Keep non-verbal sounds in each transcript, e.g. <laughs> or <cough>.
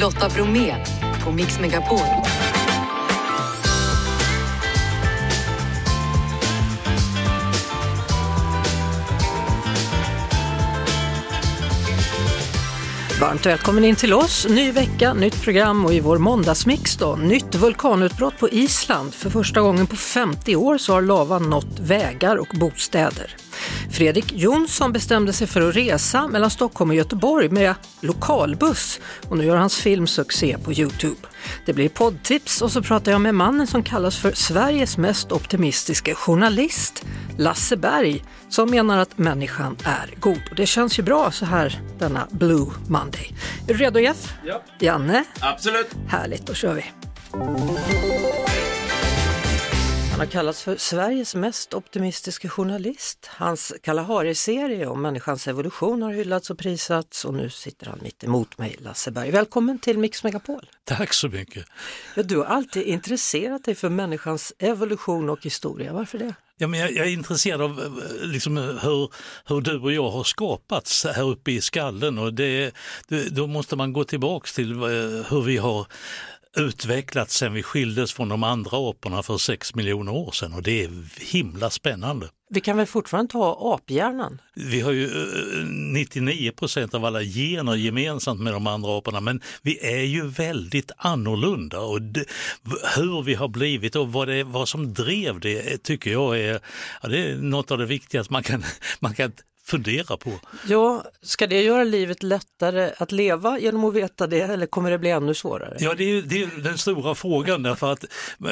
Lotta Bromé på Mix Megapol. Varmt välkommen in till oss. Ny vecka, nytt program och i vår måndagsmix då, nytt vulkanutbrott på Island. För första gången på 50 år så har lavan nått vägar och bostäder. Fredrik Jonsson bestämde sig för att resa mellan Stockholm och Göteborg med lokalbuss och nu gör hans film succé på Youtube. Det blir poddtips och så pratar jag med mannen som kallas för Sveriges mest optimistiska journalist, Lasse Berg, som menar att människan är god. Och det känns ju bra så här denna Blue Monday. Är du redo Jeff? Ja. Janne? Absolut. Härligt, då kör vi. Han har kallats för Sveriges mest optimistiska journalist. Hans Kalahari-serie om människans evolution har hyllats och prisats och nu sitter han mitt emot mig, Lasse Berg. Välkommen till Mix Megapol. Tack så mycket. Ja, du har alltid intresserat dig för människans evolution och historia. Varför det? Ja, men jag, jag är intresserad av eh, liksom, hur, hur du och jag har skapats här uppe i skallen och det, det, då måste man gå tillbaks till eh, hur vi har utvecklats sen vi skildes från de andra aporna för sex miljoner år sedan och det är himla spännande. Vi kan väl fortfarande ta aphjärnan? Vi har ju 99 eh, procent av alla gener gemensamt med de andra aporna men vi är ju väldigt annorlunda och det, hur vi har blivit och vad, det, vad som drev det tycker jag är, ja, det är något av det viktigaste man kan, <laughs> man kan fundera på. Ja, ska det göra livet lättare att leva genom att veta det eller kommer det bli ännu svårare? Ja, det är, det är den stora frågan därför att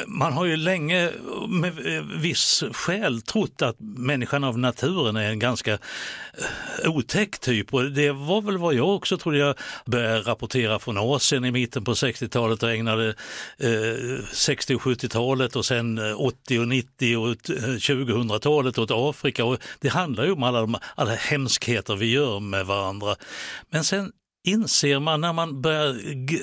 man har ju länge med viss skäl trott att människan av naturen är en ganska eh, otäck typ och det var väl vad jag också trodde jag började rapportera från Asien i mitten på 60-talet och ägnade eh, 60 och 70-talet och sen 80 och 90 och 2000-talet åt Afrika och det handlar ju om alla de alla hemskheter vi gör med varandra. Men sen inser man när man börjar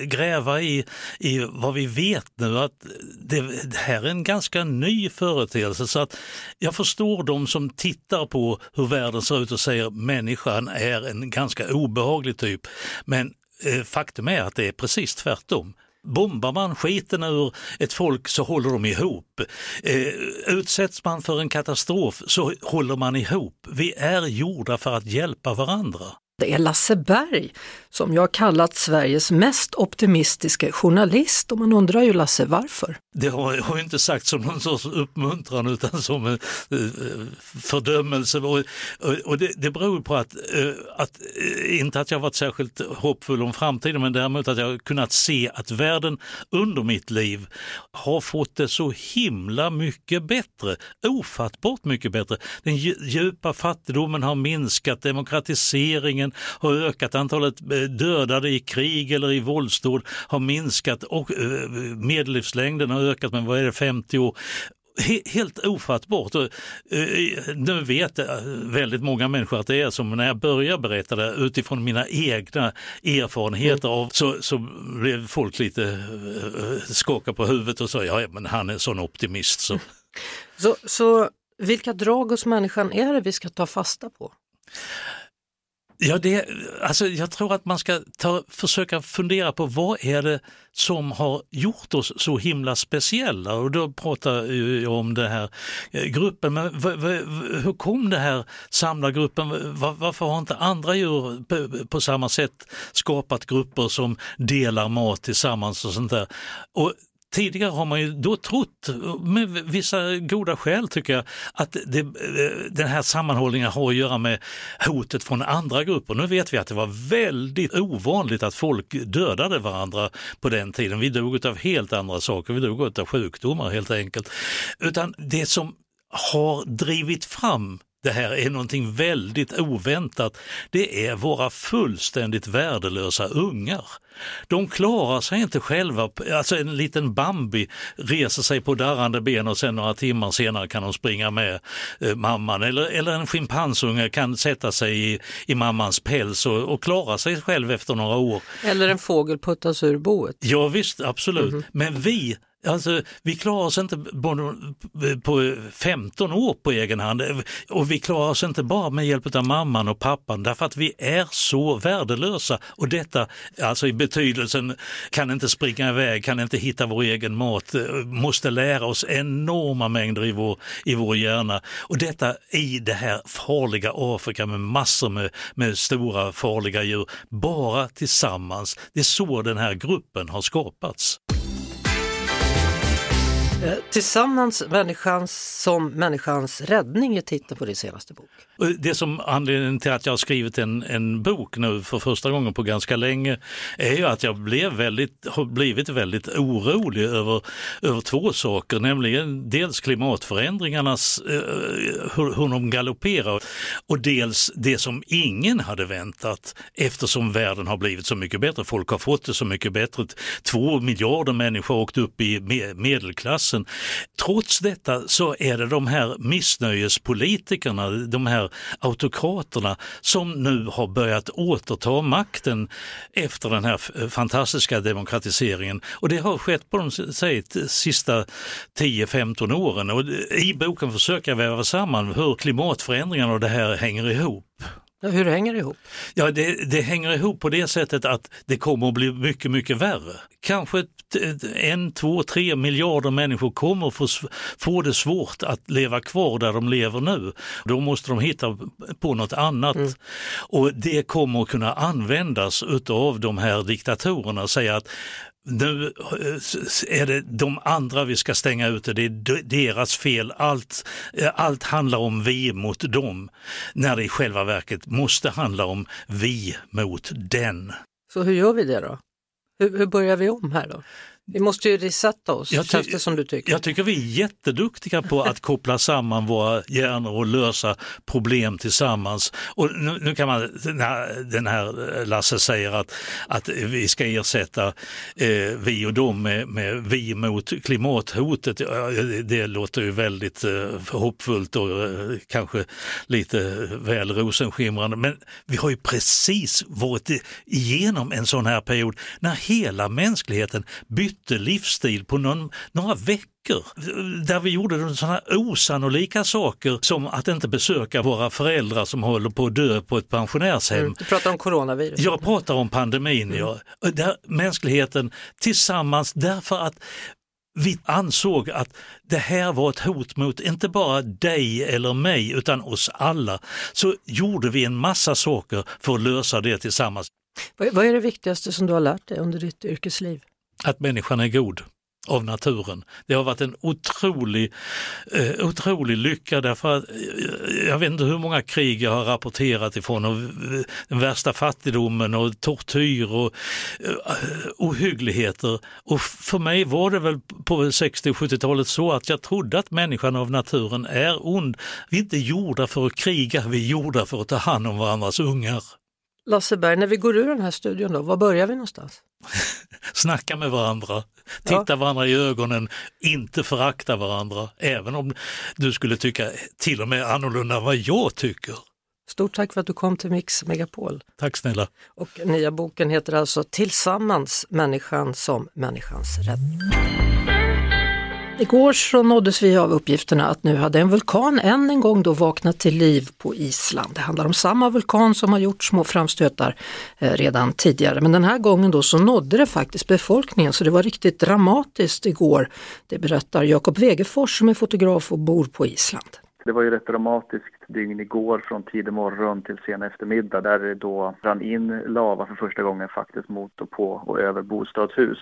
gräva i, i vad vi vet nu att det, det, här är en ganska ny företeelse. Så att jag förstår de som tittar på hur världen ser ut och säger människan är en ganska obehaglig typ. Men eh, faktum är att det är precis tvärtom. Bombar man skiten ur ett folk så håller de ihop. Eh, utsätts man för en katastrof så håller man ihop. Vi är gjorda för att hjälpa varandra. Det är Lasse Berg som jag kallat Sveriges mest optimistiska journalist och man undrar ju Lasse varför? Det har jag inte sagt som någon sorts uppmuntran utan som en eh, fördömelse och, och det, det beror på att, eh, att, eh, inte att jag varit särskilt hoppfull om framtiden men däremot att jag kunnat se att världen under mitt liv har fått det så himla mycket bättre, ofattbart mycket bättre. Den djupa fattigdomen har minskat, demokratiseringen har ökat, antalet eh, dödade i krig eller i våldsdåd har minskat och eh, medellivslängden har ökat med vad är det, 50 år helt ofattbart. Eh, nu vet väldigt många människor att det är så, men när jag börjar berätta det utifrån mina egna erfarenheter av, så, så blev folk lite skakade på huvudet och sa ja, men han är en sån optimist. Så. <laughs> så, så vilka drag hos människan är det vi ska ta fasta på? Ja, det, alltså jag tror att man ska ta, försöka fundera på vad är det som har gjort oss så himla speciella och då pratar jag om den här eh, gruppen. Men hur kom det här samlargruppen? Varför har inte andra djur på samma sätt skapat grupper som delar mat tillsammans och sånt där? Och Tidigare har man ju då trott, med vissa goda skäl tycker jag, att det, eh, den här sammanhållningen har att göra med hotet från andra grupper. Nu vet vi att det var väldigt ovanligt att folk dödade varandra på den tiden. Vi dog av helt andra saker, vi dog av sjukdomar helt enkelt. Utan det som har drivit fram det här är någonting väldigt oväntat. Det är våra fullständigt värdelösa ungar. De klarar sig inte själva, alltså en liten Bambi reser sig på darrande ben och sen några timmar senare kan de springa med eh, mamman. Eller, eller en schimpansunge kan sätta sig i, i mammans päls och, och klara sig själv efter några år. Eller en fågel puttas ur boet. Ja visst, absolut. Mm -hmm. Men vi Alltså, vi klarar oss inte på 15 år på egen hand och vi klarar oss inte bara med hjälp av mamman och pappan därför att vi är så värdelösa. Och detta, alltså i betydelsen, kan inte springa iväg, kan inte hitta vår egen mat, måste lära oss enorma mängder i vår, i vår hjärna. Och detta i det här farliga Afrika med massor med, med stora farliga djur, bara tillsammans. Det är så den här gruppen har skapats. Eh, tillsammans människans som människans räddning är titeln på din senaste bok. Det som anledningen till att jag har skrivit en, en bok nu för första gången på ganska länge är ju att jag blev väldigt, har blivit väldigt orolig över, över två saker, nämligen dels klimatförändringarnas, eh, hur, hur de galopperar och dels det som ingen hade väntat eftersom världen har blivit så mycket bättre. Folk har fått det så mycket bättre. Två miljarder människor har åkt upp i medelklassen. Trots detta så är det de här missnöjespolitikerna, de här autokraterna som nu har börjat återta makten efter den här fantastiska demokratiseringen. Och det har skett på de säg, sista 10-15 åren och i boken försöker jag väva samman hur klimatförändringarna och det här hänger ihop. Hur hänger det ihop? Ja, det, det, hänger ihop på det sättet att det kommer att bli mycket, mycket värre. Kanske en, två, tre miljarder människor kommer få, få det svårt att leva kvar där de lever nu. Då måste de hitta på något annat. Mm. Och det kommer att kunna användas utav de här diktatorerna säga att nu är det de andra vi ska stänga ute, det är deras fel. Allt, eh, allt handlar om vi mot dem, när det i själva verket måste handla om vi mot den. Så hur gör vi det då? Hur, hur börjar vi om här då? Vi måste ju resetta oss, jag det som du tycker. Jag tycker vi är jätteduktiga på att koppla samman våra hjärnor och lösa problem tillsammans. Och nu, nu kan man, den här Lasse säger att, att vi ska ersätta eh, vi och dem med, med vi mot klimathotet. Det, det låter ju väldigt eh, hoppfullt och eh, kanske lite väl rosenskimrande. Men vi har ju precis varit igenom en sån här period när hela mänskligheten bytte bytte livsstil på någon, några veckor där vi gjorde sådana osannolika saker som att inte besöka våra föräldrar som håller på att dö på ett pensionärshem. Mm, du pratar om coronavirus. Jag pratar om pandemin, mm. ja. Där mänskligheten tillsammans därför att vi ansåg att det här var ett hot mot inte bara dig eller mig utan oss alla. Så gjorde vi en massa saker för att lösa det tillsammans. Vad är det viktigaste som du har lärt dig under ditt yrkesliv? Att människan är god av naturen. Det har varit en otrolig, eh, otrolig lycka därför att eh, jag vet inte hur många krig jag har rapporterat ifrån och den värsta fattigdomen och tortyr och eh, ohyggligheter. Och för mig var det väl på 60 och 70-talet så att jag trodde att människan av naturen är ond. Vi är inte gjorda för att kriga, vi är gjorda för att ta hand om varandras ungar. Lasse Berg, när vi går ur den här studion då, var börjar vi någonstans? <laughs> Snacka med varandra, titta ja. varandra i ögonen, inte förakta varandra, även om du skulle tycka till och med annorlunda än vad jag tycker. Stort tack för att du kom till Mix Megapol. Tack snälla. Och nya boken heter alltså Tillsammans människan som människans räddning. Igår så nåddes vi av uppgifterna att nu hade en vulkan än en gång då vaknat till liv på Island. Det handlar om samma vulkan som har gjort små framstötar eh, redan tidigare men den här gången då så nådde det faktiskt befolkningen så det var riktigt dramatiskt igår. Det berättar Jakob Wegefors som är fotograf och bor på Island. Det var ju rätt dramatiskt dygn igår från tidig morgon till sen eftermiddag där det då rann in lava för första gången faktiskt mot och på och över bostadshus.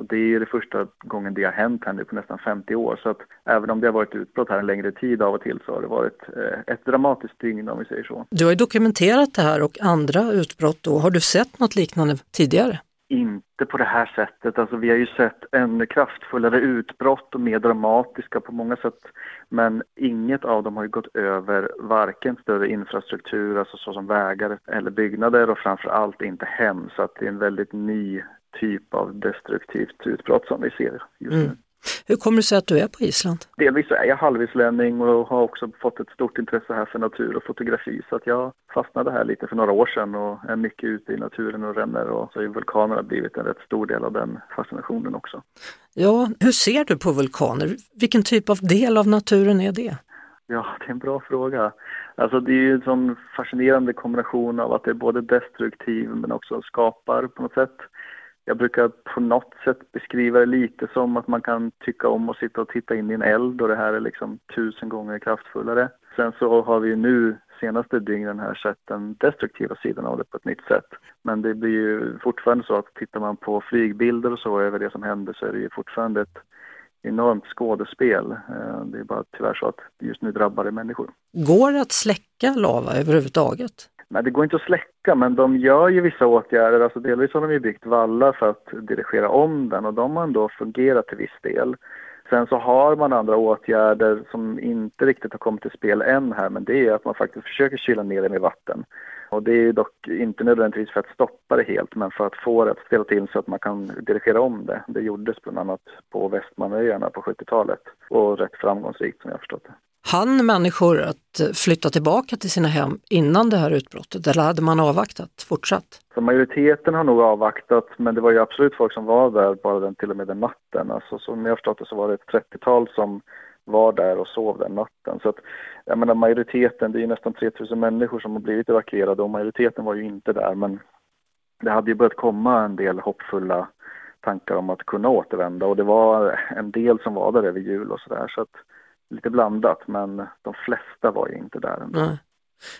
Och det är det första gången det har hänt här nu på nästan 50 år. Så att även om det har varit utbrott här en längre tid av och till så har det varit eh, ett dramatiskt dygn om vi säger så. Du har ju dokumenterat det här och andra utbrott då. Har du sett något liknande tidigare? Inte på det här sättet. Alltså vi har ju sett en kraftfullare utbrott och mer dramatiska på många sätt. Men inget av dem har ju gått över varken större infrastruktur, alltså såsom vägar eller byggnader och framför allt inte hem. Så att det är en väldigt ny typ av destruktivt utbrott som vi ser just nu. Mm. Hur kommer det sig att du är på Island? Delvis är jag halvislänning och har också fått ett stort intresse här för natur och fotografi så att jag fastnade här lite för några år sedan och är mycket ute i naturen och ränner och så har vulkanerna blivit en rätt stor del av den fascinationen också. Ja, hur ser du på vulkaner? Vilken typ av del av naturen är det? Ja, det är en bra fråga. Alltså det är ju en sån fascinerande kombination av att det är både destruktiv men också skapar på något sätt. Jag brukar på något sätt beskriva det lite som att man kan tycka om att sitta och titta in i en eld och det här är liksom tusen gånger kraftfullare. Sen så har vi nu senaste dygnen här sett den destruktiva sidan av det på ett nytt sätt. Men det blir ju fortfarande så att tittar man på flygbilder och så över det som händer så är det ju fortfarande ett enormt skådespel. Eh, det är bara tyvärr så att just nu drabbar det människor. Går det att släcka lava överhuvudtaget? Nej, det går inte att släcka, men de gör ju vissa åtgärder. Alltså delvis har de ju byggt vallar för att dirigera om den och de har ändå fungerat till viss del. Sen så har man andra åtgärder som inte riktigt har kommit till spel än här, men det är att man faktiskt försöker kyla ner det med vatten. Och det är dock inte nödvändigtvis för att stoppa det helt, men för att få det att ställa till så att man kan dirigera om det. Det gjordes bland annat på Västmanöarna på 70-talet och rätt framgångsrikt som jag har förstått det. Hann människor att flytta tillbaka till sina hem innan det här utbrottet eller hade man avvaktat fortsatt? Så majoriteten har nog avvaktat men det var ju absolut folk som var där bara den, till och med den natten. Alltså, som jag förstått det så var det ett 30-tal som var där och sov den natten. Så att, jag menar majoriteten, det är ju nästan 3000 människor som har blivit evakuerade och majoriteten var ju inte där men det hade ju börjat komma en del hoppfulla tankar om att kunna återvända och det var en del som var där över jul och sådär så att lite blandat men de flesta var ju inte där ändå. Nej.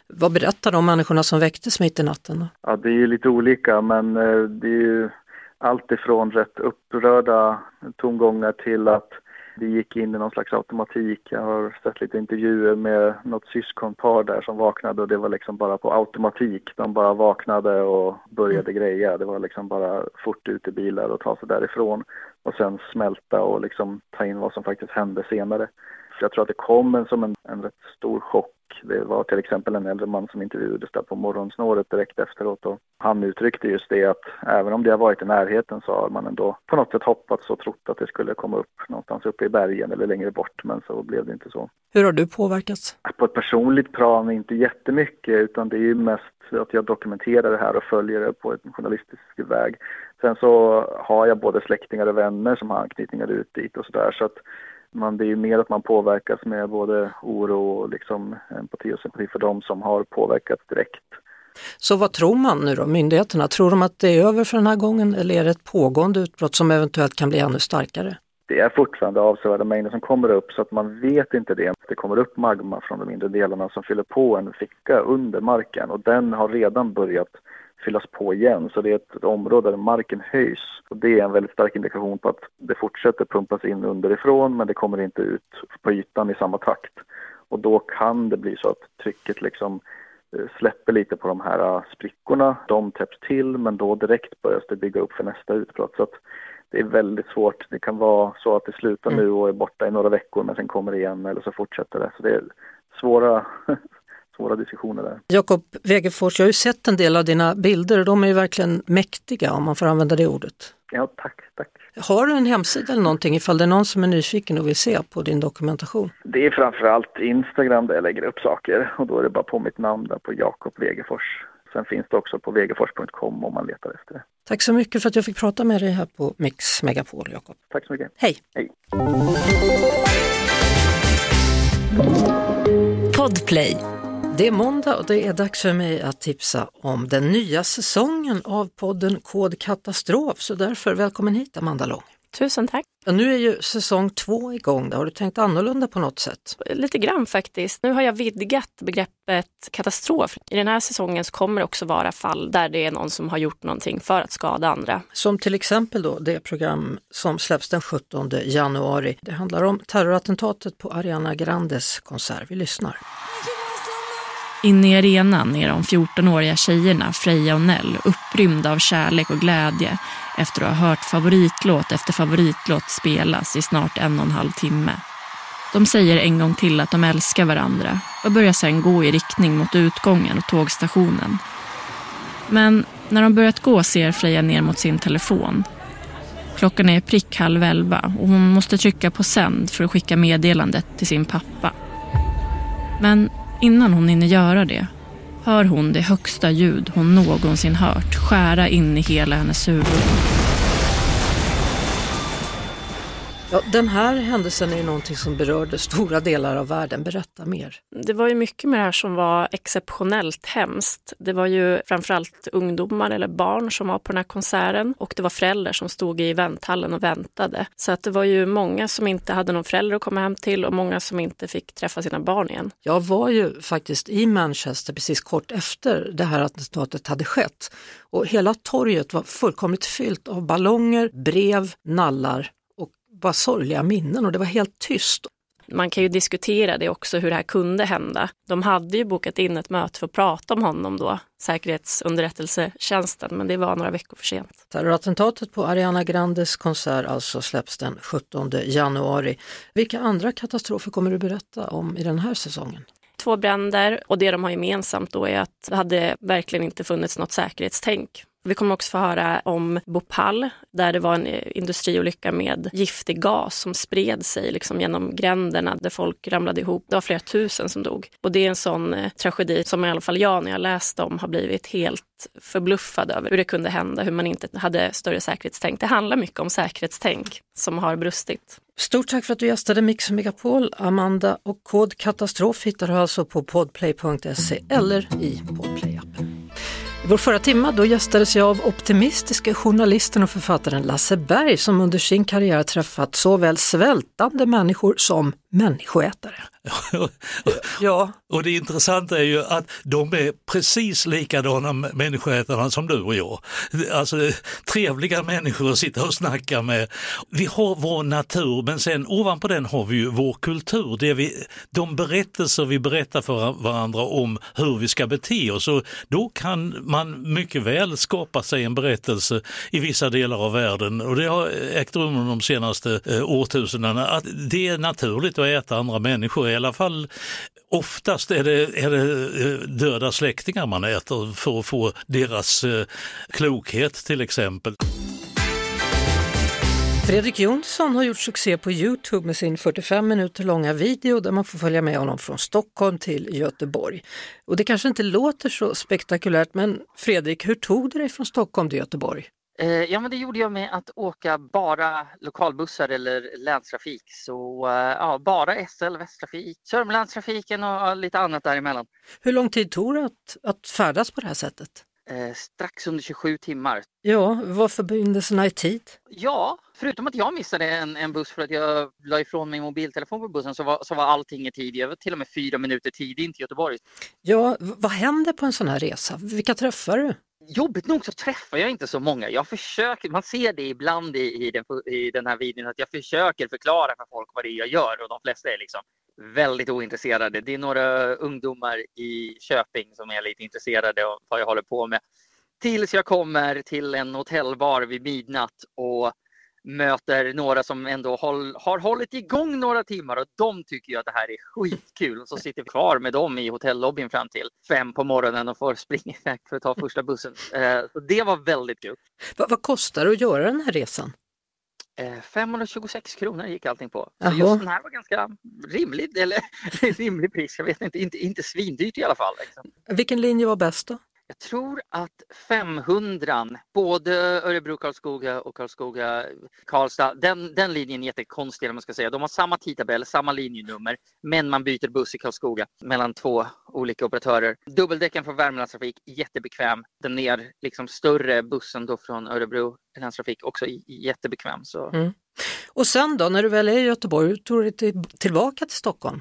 Vad berättar de människorna som väcktes mitt i natten? Då? Ja, det är ju lite olika men eh, det är ju allt ifrån rätt upprörda tongångar till att det gick in i någon slags automatik. Jag har sett lite intervjuer med något syskonpar där som vaknade och det var liksom bara på automatik. De bara vaknade och började mm. greja. Det var liksom bara fort ut i bilar och ta sig därifrån och sen smälta och liksom ta in vad som faktiskt hände senare. Jag tror att det kom en, som en, en rätt stor chock. Det var till exempel en äldre man som intervjuades där på morgonsnåret direkt efteråt och han uttryckte just det att även om det har varit i närheten så har man ändå på något sätt hoppats och trott att det skulle komma upp någonstans uppe i bergen eller längre bort men så blev det inte så. Hur har du påverkats? På ett personligt plan inte jättemycket utan det är ju mest att jag dokumenterar det här och följer det på en journalistisk väg. Sen så har jag både släktingar och vänner som har anknytningar ut dit och sådär så att man, det är ju mer att man påverkas med både oro och liksom empati och sympati för dem som har påverkats direkt. Så vad tror man nu då, myndigheterna? Tror de att det är över för den här gången eller är det ett pågående utbrott som eventuellt kan bli ännu starkare? Det är fortfarande avsevärda mängder som kommer upp så att man vet inte det. Det kommer upp magma från de inre delarna som fyller på en ficka under marken och den har redan börjat fyllas på igen. Så det är ett område där marken höjs. Och det är en väldigt stark indikation på att det fortsätter pumpas in underifrån men det kommer inte ut på ytan i samma takt. Och då kan det bli så att trycket liksom eh, släpper lite på de här ah, sprickorna. De täpps till men då direkt börjar det bygga upp för nästa utbrott. Så att det är väldigt svårt. Det kan vara så att det slutar mm. nu och är borta i några veckor men sen kommer det igen eller så fortsätter det. Så det är svåra <laughs> svåra diskussioner där. Jakob Wegefors, jag har ju sett en del av dina bilder och de är ju verkligen mäktiga om man får använda det ordet. Ja, tack, tack. Har du en hemsida eller någonting ifall det är någon som är nyfiken och vill se på din dokumentation? Det är framförallt Instagram där jag lägger upp saker och då är det bara på mitt namn där på Jakob Wegefors. Sen finns det också på vegefors.com om man letar efter det. Tack så mycket för att jag fick prata med dig här på Mix Megapol, Jakob. Tack så mycket. Hej! Hej! Podplay det är måndag och det är dags för mig att tipsa om den nya säsongen av podden Kod Katastrof. Så därför välkommen hit Amanda Lång. Tusen tack. Och nu är ju säsong två igång. Har du tänkt annorlunda på något sätt? Lite grann faktiskt. Nu har jag vidgat begreppet katastrof. I den här säsongen så kommer det också vara fall där det är någon som har gjort någonting för att skada andra. Som till exempel då det program som släpps den 17 januari. Det handlar om terrorattentatet på Ariana Grandes konsert. Vi lyssnar. Inne i arenan är de 14-åriga tjejerna Freja och Nell upprymda av kärlek och glädje efter att ha hört favoritlåt efter favoritlåt spelas i snart en och en halv timme. De säger en gång till att de älskar varandra och börjar sedan gå i riktning mot utgången och tågstationen. Men när de börjat gå ser Freja ner mot sin telefon. Klockan är prick halv elva och hon måste trycka på sänd för att skicka meddelandet till sin pappa. Men innan hon hinner göra det hör hon det högsta ljud hon någonsin hört skära in i hela hennes huvud. Ja, den här händelsen är någonting som berörde stora delar av världen. Berätta mer. Det var ju mycket med det här som var exceptionellt hemskt. Det var ju framförallt ungdomar eller barn som var på den här konserten och det var föräldrar som stod i vänthallen och väntade. Så att det var ju många som inte hade någon förälder att komma hem till och många som inte fick träffa sina barn igen. Jag var ju faktiskt i Manchester precis kort efter det här attentatet hade skett och hela torget var fullkomligt fyllt av ballonger, brev, nallar bara sorgliga minnen och det var helt tyst. Man kan ju diskutera det också, hur det här kunde hända. De hade ju bokat in ett möte för att prata om honom då, säkerhetsunderrättelsetjänsten, men det var några veckor för sent. Terrorattentatet på Ariana Grandes konsert alltså släpps den 17 januari. Vilka andra katastrofer kommer du berätta om i den här säsongen? Två bränder och det de har gemensamt då är att det hade verkligen inte funnits något säkerhetstänk vi kommer också få höra om Bhopal där det var en eh, industriolycka med giftig gas som spred sig liksom genom gränderna där folk ramlade ihop. Det var flera tusen som dog. Och det är en sån eh, tragedi som i alla fall jag när jag läst om har blivit helt förbluffad över hur det kunde hända, hur man inte hade större säkerhetstänk. Det handlar mycket om säkerhetstänk som har brustit. Stort tack för att du gästade Mix Megapol, Amanda och kod katastrof hittar du alltså på podplay.se eller i Podplay. Vår förra timma då gästades jag av optimistiska journalisten och författaren Lasse Berg som under sin karriär träffat såväl svältande människor som människoätare. <laughs> ja. Och det intressanta är ju att de är precis likadana människoätarna som du och jag. Alltså trevliga människor att sitta och snacka med. Vi har vår natur men sen ovanpå den har vi ju vår kultur. Det vi, de berättelser vi berättar för varandra om hur vi ska bete oss. Och då kan man mycket väl skapa sig en berättelse i vissa delar av världen och det har ägt rum de senaste eh, årtusendena. Att det är naturligt att äta andra människor, i alla fall Oftast är det, är det eh, döda släktingar man äter för att få deras eh, klokhet till exempel. Fredrik Jonsson har gjort succé på Youtube med sin 45 minuter långa video där man får följa med honom från Stockholm till Göteborg. Och det kanske inte låter så spektakulärt men Fredrik, hur tog du dig från Stockholm till Göteborg? Eh, ja, men det gjorde jag med att åka bara lokalbussar eller länstrafik. Så eh, ja, bara SL, Västtrafik, Sörmlandstrafiken och lite annat däremellan. Hur lång tid tog det att, att färdas på det här sättet? Eh, strax under 27 timmar. Ja, var förbindelserna i tid? Ja, förutom att jag missade en, en buss för att jag la ifrån min mobiltelefon på bussen så var, så var allting i tid. Jag var till och med fyra minuter tidig in till Göteborg. Ja, vad händer på en sån här resa? Vilka träffar du? Jobbigt nog så träffar jag inte så många. Jag försöker, man ser det ibland i, i, den, i den här videon att jag försöker förklara för folk vad det är jag gör och de flesta är liksom väldigt ointresserade. Det är några ungdomar i Köping som är lite intresserade av vad jag håller på med. Tills jag kommer till en hotellbar vid midnatt och möter några som ändå håll, har hållit igång några timmar och de tycker ju att det här är skitkul. Och så sitter vi kvar med dem i hotellobbyn fram till fem på morgonen och får springa iväg för att ta första bussen. Eh, så det var väldigt kul. Vad, vad kostar det att göra den här resan? 526 eh, kronor gick allting på. Så just den här var ganska rimlig, eller <laughs> rimlig pris. Jag vet inte, inte, inte svindyrt i alla fall. Liksom. Vilken linje var bäst då? Jag tror att 500, både Örebro, Karlskoga och Karlskoga, Karlstad, den, den linjen är jättekonstig man ska säga. De har samma tidtabell, samma linjenummer, men man byter buss i Karlskoga mellan två olika operatörer. Dubbeldäcken från Värmlandstrafik, jättebekväm. Den ner, liksom större bussen då från Örebro länstrafik, också jättebekväm. Så. Mm. Och sen då, när du väl är i Göteborg, hur tog du dig tillbaka till Stockholm?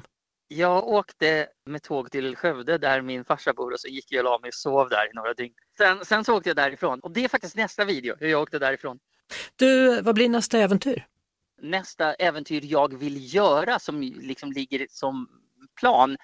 Jag åkte med tåg till Skövde där min farsa bor och så gick jag och la mig och sov där i några dygn. Sen, sen så åkte jag därifrån och det är faktiskt nästa video, hur jag åkte därifrån. Du, vad blir nästa äventyr? Nästa äventyr jag vill göra som liksom ligger som plan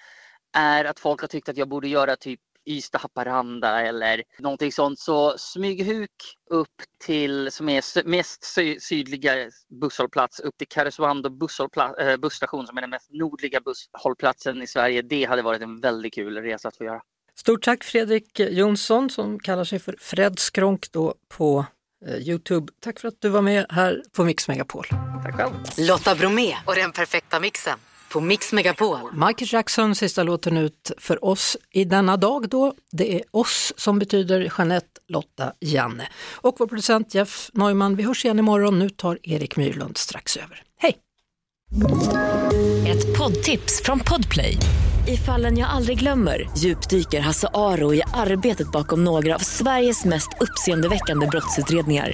är att folk har tyckt att jag borde göra typ Ystad-Haparanda eller någonting sånt. Så Smyghuk upp till, som är mest sydliga busshållplats, upp till Karesuando eh, busstation som är den mest nordliga busshållplatsen i Sverige. Det hade varit en väldigt kul resa att få göra. Stort tack Fredrik Jonsson som kallar sig för Fred Skronk då på eh, Youtube. Tack för att du var med här på Mix Megapol. Tack själv. Lotta Bromé och den perfekta mixen på Mix Megapol. Michael Jackson, sista låten ut för oss i denna dag då. Det är oss som betyder Jeanette, Lotta, Janne. Och vår producent Jeff Neumann. Vi hörs igen imorgon. Nu tar Erik Myrlund strax över. Hej! Ett poddtips från Podplay. I fallen jag aldrig glömmer djupdyker Hasse Aro i arbetet bakom några av Sveriges mest uppseendeväckande brottsutredningar.